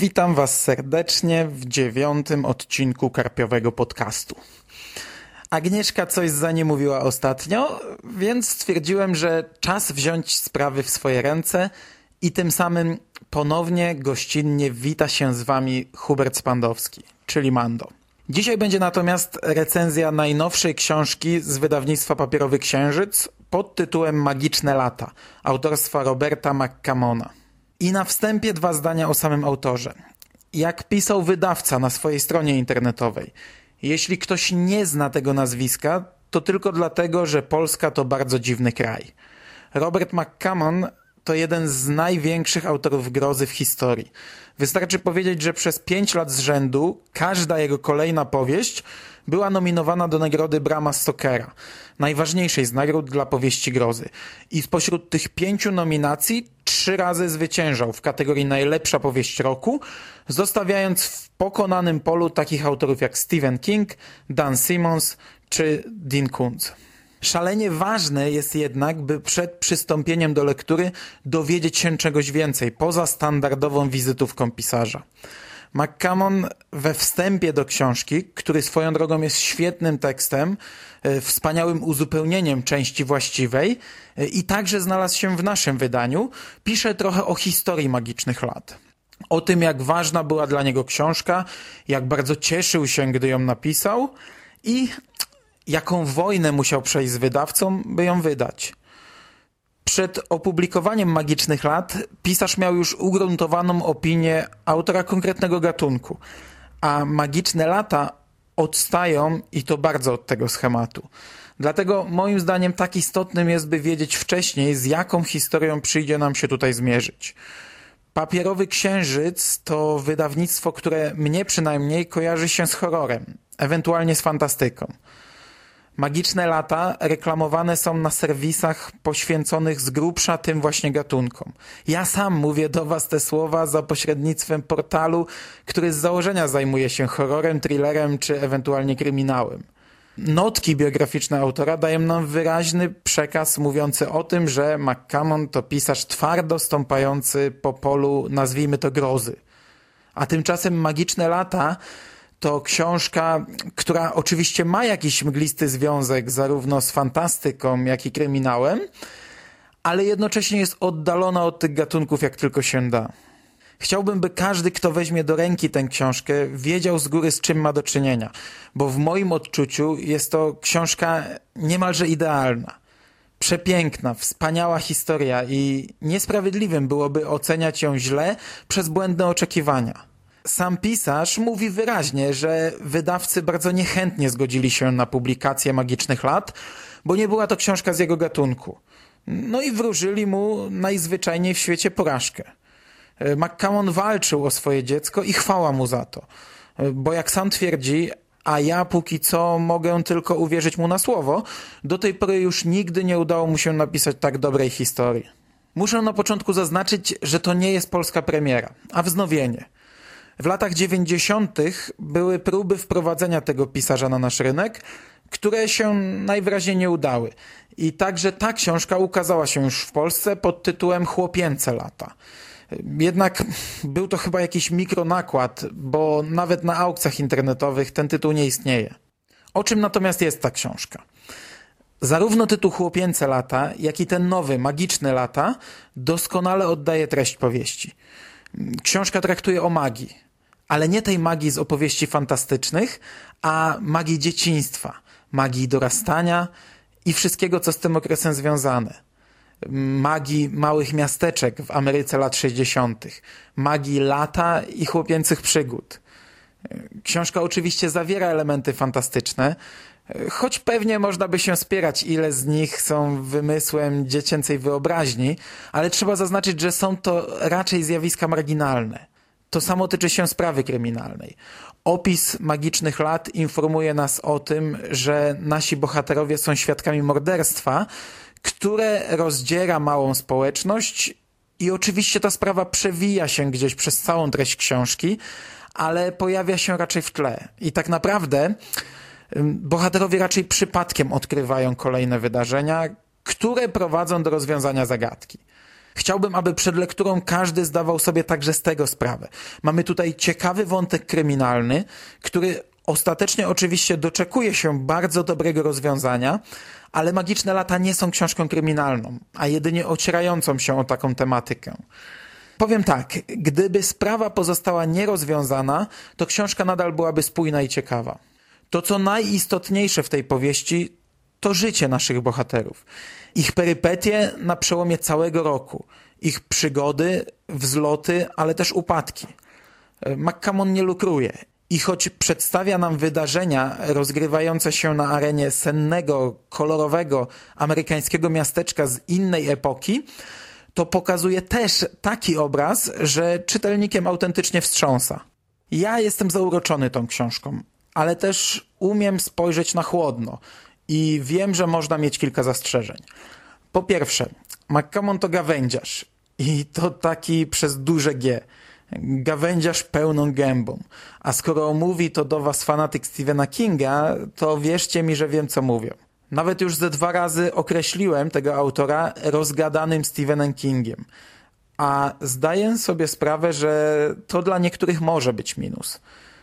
Witam Was serdecznie w dziewiątym odcinku Karpiowego Podcastu. Agnieszka coś za nie mówiła ostatnio, więc stwierdziłem, że czas wziąć sprawy w swoje ręce i tym samym ponownie gościnnie wita się z Wami Hubert Spandowski, czyli Mando. Dzisiaj będzie natomiast recenzja najnowszej książki z wydawnictwa Papierowy Księżyc pod tytułem Magiczne lata autorstwa Roberta McCamona. I na wstępie dwa zdania o samym autorze. Jak pisał wydawca na swojej stronie internetowej, jeśli ktoś nie zna tego nazwiska, to tylko dlatego, że Polska to bardzo dziwny kraj. Robert McCammon to jeden z największych autorów grozy w historii. Wystarczy powiedzieć, że przez pięć lat z rzędu każda jego kolejna powieść była nominowana do nagrody Brama Stokera, najważniejszej z nagród dla powieści grozy. I spośród tych pięciu nominacji trzy razy zwyciężał w kategorii najlepsza powieść roku, zostawiając w pokonanym polu takich autorów jak Stephen King, Dan Simmons czy Dean Koontz. Szalenie ważne jest jednak, by przed przystąpieniem do lektury dowiedzieć się czegoś więcej, poza standardową wizytówką pisarza. McCammon we wstępie do książki, który swoją drogą jest świetnym tekstem, e, wspaniałym uzupełnieniem części właściwej e, i także znalazł się w naszym wydaniu, pisze trochę o historii magicznych lat. O tym, jak ważna była dla niego książka, jak bardzo cieszył się, gdy ją napisał i jaką wojnę musiał przejść z wydawcą, by ją wydać. Przed opublikowaniem Magicznych Lat pisarz miał już ugruntowaną opinię autora konkretnego gatunku, a Magiczne Lata odstają i to bardzo od tego schematu. Dlatego moim zdaniem tak istotnym jest, by wiedzieć wcześniej, z jaką historią przyjdzie nam się tutaj zmierzyć. Papierowy Księżyc to wydawnictwo, które mnie przynajmniej kojarzy się z horrorem, ewentualnie z fantastyką. Magiczne lata reklamowane są na serwisach poświęconych z grubsza tym właśnie gatunkom. Ja sam mówię do Was te słowa za pośrednictwem portalu, który z założenia zajmuje się horrorem, thrillerem czy ewentualnie kryminałem. Notki biograficzne autora dają nam wyraźny przekaz mówiący o tym, że McCammon to pisarz twardo stąpający po polu, nazwijmy to grozy. A tymczasem Magiczne lata to książka, która oczywiście ma jakiś mglisty związek zarówno z fantastyką, jak i kryminałem, ale jednocześnie jest oddalona od tych gatunków jak tylko się da. Chciałbym, by każdy, kto weźmie do ręki tę książkę, wiedział z góry, z czym ma do czynienia, bo w moim odczuciu jest to książka niemalże idealna. Przepiękna, wspaniała historia i niesprawiedliwym byłoby oceniać ją źle przez błędne oczekiwania. Sam pisarz mówi wyraźnie, że wydawcy bardzo niechętnie zgodzili się na publikację Magicznych Lat, bo nie była to książka z jego gatunku. No i wróżyli mu najzwyczajniej w świecie porażkę. McCammon walczył o swoje dziecko i chwała mu za to. Bo jak sam twierdzi, a ja póki co mogę tylko uwierzyć mu na słowo, do tej pory już nigdy nie udało mu się napisać tak dobrej historii. Muszę na początku zaznaczyć, że to nie jest polska premiera, a wznowienie – w latach 90. były próby wprowadzenia tego pisarza na nasz rynek, które się najwyraźniej nie udały. I także ta książka ukazała się już w Polsce pod tytułem Chłopięce lata. Jednak był to chyba jakiś mikronakład, bo nawet na aukcjach internetowych ten tytuł nie istnieje. O czym natomiast jest ta książka? Zarówno tytuł Chłopięce lata, jak i ten nowy, Magiczne lata, doskonale oddaje treść powieści. Książka traktuje o magii, ale nie tej magii z opowieści fantastycznych, a magii dzieciństwa, magii dorastania i wszystkiego, co z tym okresem związane. Magii małych miasteczek w Ameryce lat 60., magii lata i chłopięcych przygód. Książka oczywiście zawiera elementy fantastyczne, choć pewnie można by się spierać, ile z nich są wymysłem dziecięcej wyobraźni, ale trzeba zaznaczyć, że są to raczej zjawiska marginalne. To samo tyczy się sprawy kryminalnej. Opis magicznych lat informuje nas o tym, że nasi bohaterowie są świadkami morderstwa, które rozdziera małą społeczność i oczywiście ta sprawa przewija się gdzieś przez całą treść książki, ale pojawia się raczej w tle. I tak naprawdę bohaterowie raczej przypadkiem odkrywają kolejne wydarzenia, które prowadzą do rozwiązania zagadki. Chciałbym, aby przed lekturą każdy zdawał sobie także z tego sprawę. Mamy tutaj ciekawy wątek kryminalny, który ostatecznie oczywiście doczekuje się bardzo dobrego rozwiązania, ale Magiczne Lata nie są książką kryminalną, a jedynie ocierającą się o taką tematykę. Powiem tak, gdyby sprawa pozostała nierozwiązana, to książka nadal byłaby spójna i ciekawa. To, co najistotniejsze w tej powieści, to życie naszych bohaterów. Ich perypetie na przełomie całego roku, ich przygody, wzloty, ale też upadki. McCammon nie lukruje i choć przedstawia nam wydarzenia rozgrywające się na arenie sennego, kolorowego amerykańskiego miasteczka z innej epoki, to pokazuje też taki obraz, że czytelnikiem autentycznie wstrząsa. Ja jestem zauroczony tą książką, ale też umiem spojrzeć na chłodno i wiem, że można mieć kilka zastrzeżeń. Po pierwsze, McCammon to gawędziarz i to taki przez duże G. Gawędziarz pełną gębą. A skoro mówi to do was fanatyk Stephena Kinga, to wierzcie mi, że wiem co mówią. Nawet już ze dwa razy określiłem tego autora rozgadanym Stephenem Kingiem. A zdaję sobie sprawę, że to dla niektórych może być minus.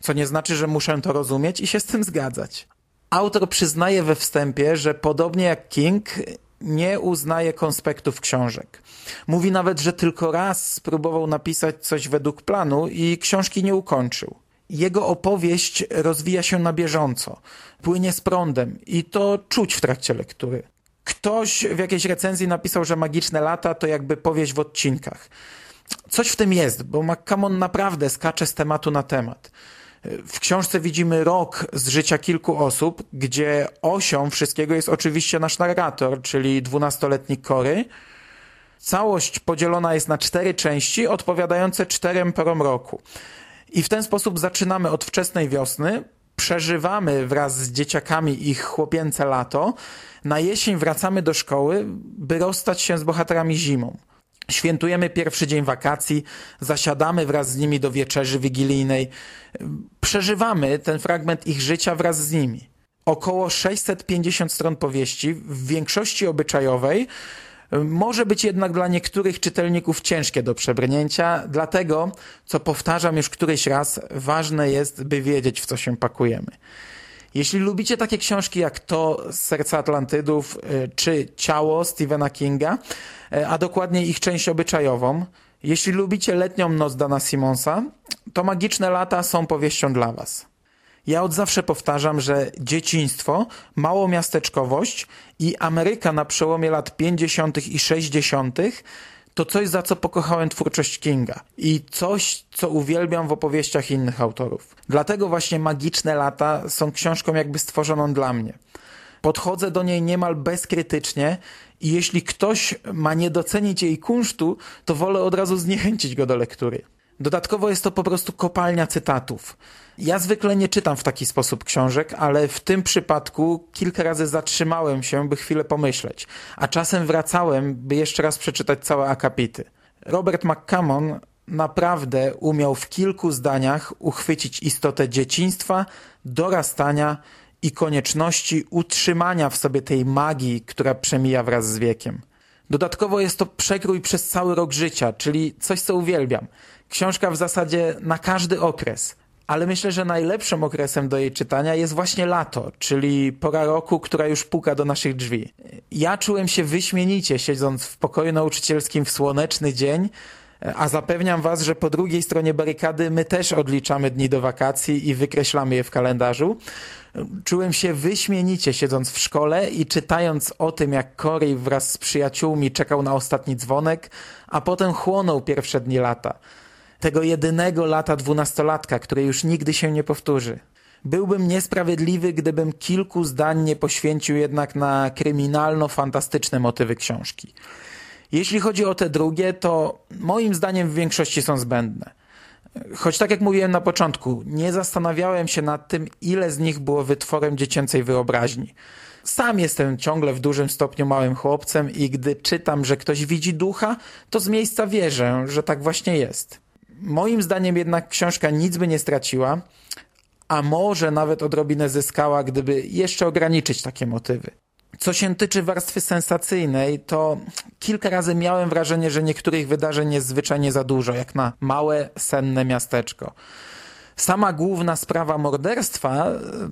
Co nie znaczy, że muszę to rozumieć i się z tym zgadzać. Autor przyznaje we wstępie, że podobnie jak King, nie uznaje konspektów książek. Mówi nawet, że tylko raz spróbował napisać coś według planu i książki nie ukończył. Jego opowieść rozwija się na bieżąco, płynie z prądem i to czuć w trakcie lektury. Ktoś w jakiejś recenzji napisał, że Magiczne Lata to jakby powieść w odcinkach. Coś w tym jest, bo McCammon naprawdę skacze z tematu na temat. W książce widzimy rok z życia kilku osób, gdzie osią wszystkiego jest oczywiście nasz narrator, czyli dwunastoletni Kory. Całość podzielona jest na cztery części, odpowiadające czterem porom roku. I w ten sposób zaczynamy od wczesnej wiosny, przeżywamy wraz z dzieciakami ich chłopięce lato, na jesień wracamy do szkoły, by rozstać się z bohaterami zimą. Świętujemy pierwszy dzień wakacji, zasiadamy wraz z nimi do wieczerzy wigilijnej, przeżywamy ten fragment ich życia wraz z nimi. Około 650 stron powieści, w większości obyczajowej, może być jednak dla niektórych czytelników ciężkie do przebrnięcia, dlatego, co powtarzam już któryś raz, ważne jest, by wiedzieć, w co się pakujemy. Jeśli lubicie takie książki jak to Serca Atlantydów y, czy Ciało Stephena Kinga, y, a dokładnie ich część obyczajową, jeśli lubicie Letnią Noc Dana Simonsa, to Magiczne Lata są powieścią dla was. Ja od zawsze powtarzam, że dzieciństwo, małomiasteczkowość i Ameryka na przełomie lat 50. i 60. to coś, za co pokochałem twórczość Kinga i coś, co uwielbiam w opowieściach innych autorów. Dlatego właśnie Magiczne Lata są książką jakby stworzoną dla mnie. Podchodzę do niej niemal bezkrytycznie i jeśli ktoś ma nie docenić jej kunsztu, to wolę od razu zniechęcić go do lektury. Dodatkowo jest to po prostu kopalnia cytatów. Ja zwykle nie czytam w taki sposób książek, ale w tym przypadku kilka razy zatrzymałem się, by chwilę pomyśleć, a czasem wracałem, by jeszcze raz przeczytać całe akapity. Robert McCammon naprawdę umiał w kilku zdaniach uchwycić istotę dzieciństwa, dorastania i konieczności utrzymania w sobie tej magii, która przemija wraz z wiekiem. Dodatkowo jest to przekrój przez cały rok życia, czyli coś, co uwielbiam. Książka w zasadzie na każdy okres. Ale myślę, że najlepszym okresem do jej czytania jest właśnie lato, czyli pora roku, która już puka do naszych drzwi. Ja czułem się wyśmienicie, siedząc w pokoju nauczycielskim w słoneczny dzień, a zapewniam Was, że po drugiej stronie barykady my też odliczamy dni do wakacji i wykreślamy je w kalendarzu. Czułem się wyśmienicie siedząc w szkole i czytając o tym, jak Corey wraz z przyjaciółmi czekał na ostatni dzwonek, a potem chłonął pierwsze dni lata. Tego jedynego lata dwunastolatka, które już nigdy się nie powtórzy. Byłbym niesprawiedliwy, gdybym kilku zdań nie poświęcił jednak na kryminalno-fantastyczne motywy książki. Jeśli chodzi o te drugie, to moim zdaniem w większości są zbędne. Choć tak jak mówiłem na początku, nie zastanawiałem się nad tym, ile z nich było wytworem dziecięcej wyobraźni. Sam jestem ciągle w dużym stopniu małym chłopcem i gdy czytam, że ktoś widzi ducha, to z miejsca wierzę, że tak właśnie jest. Moim zdaniem jednak książka nic by nie straciła, a może nawet odrobinę zyskała, gdyby jeszcze ograniczyć takie motywy. Co się tyczy warstwy sensacyjnej, to kilka razy miałem wrażenie, że niektórych wydarzeń jest zwyczajnie za dużo, jak na małe, senne miasteczko. Sama główna sprawa morderstwa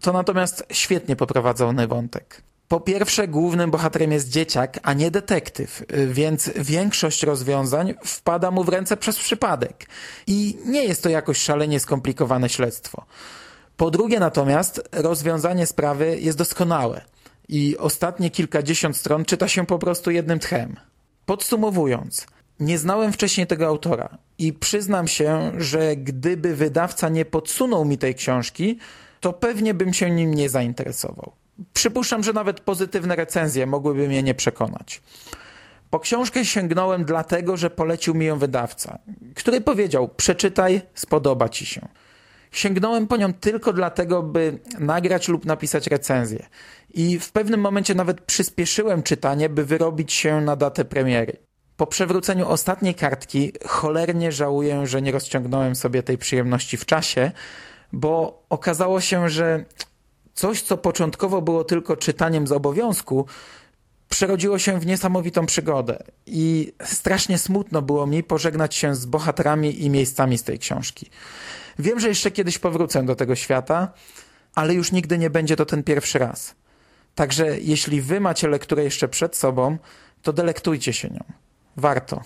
to natomiast świetnie poprowadzony wątek. Po pierwsze, głównym bohaterem jest dzieciak, a nie detektyw, więc większość rozwiązań wpada mu w ręce przez przypadek. I nie jest to jakoś szalenie skomplikowane śledztwo. Po drugie natomiast, rozwiązanie sprawy jest doskonałe i ostatnie kilkadziesiąt stron czyta się po prostu jednym tchem. Podsumowując, nie znałem wcześniej tego autora i przyznam się, że gdyby wydawca nie podsunął mi tej książki, to pewnie bym się nim nie zainteresował. Przypuszczam, że nawet pozytywne recenzje mogłyby mnie nie przekonać. Po książkę sięgnąłem dlatego, że polecił mi ją wydawca, który powiedział: Przeczytaj, spodoba ci się. Sięgnąłem po nią tylko dlatego, by nagrać lub napisać recenzję. I w pewnym momencie nawet przyspieszyłem czytanie, by wyrobić się na datę premiery. Po przewróceniu ostatniej kartki cholernie żałuję, że nie rozciągnąłem sobie tej przyjemności w czasie, bo okazało się, że coś, co początkowo było tylko czytaniem z obowiązku, przerodziło się w niesamowitą przygodę. I strasznie smutno było mi pożegnać się z bohaterami i miejscami z tej książki. Wiem, że jeszcze kiedyś powrócę do tego świata, ale już nigdy nie będzie to ten pierwszy raz. Także jeśli wy macie lekturę jeszcze przed sobą, to delektujcie się nią. Warto.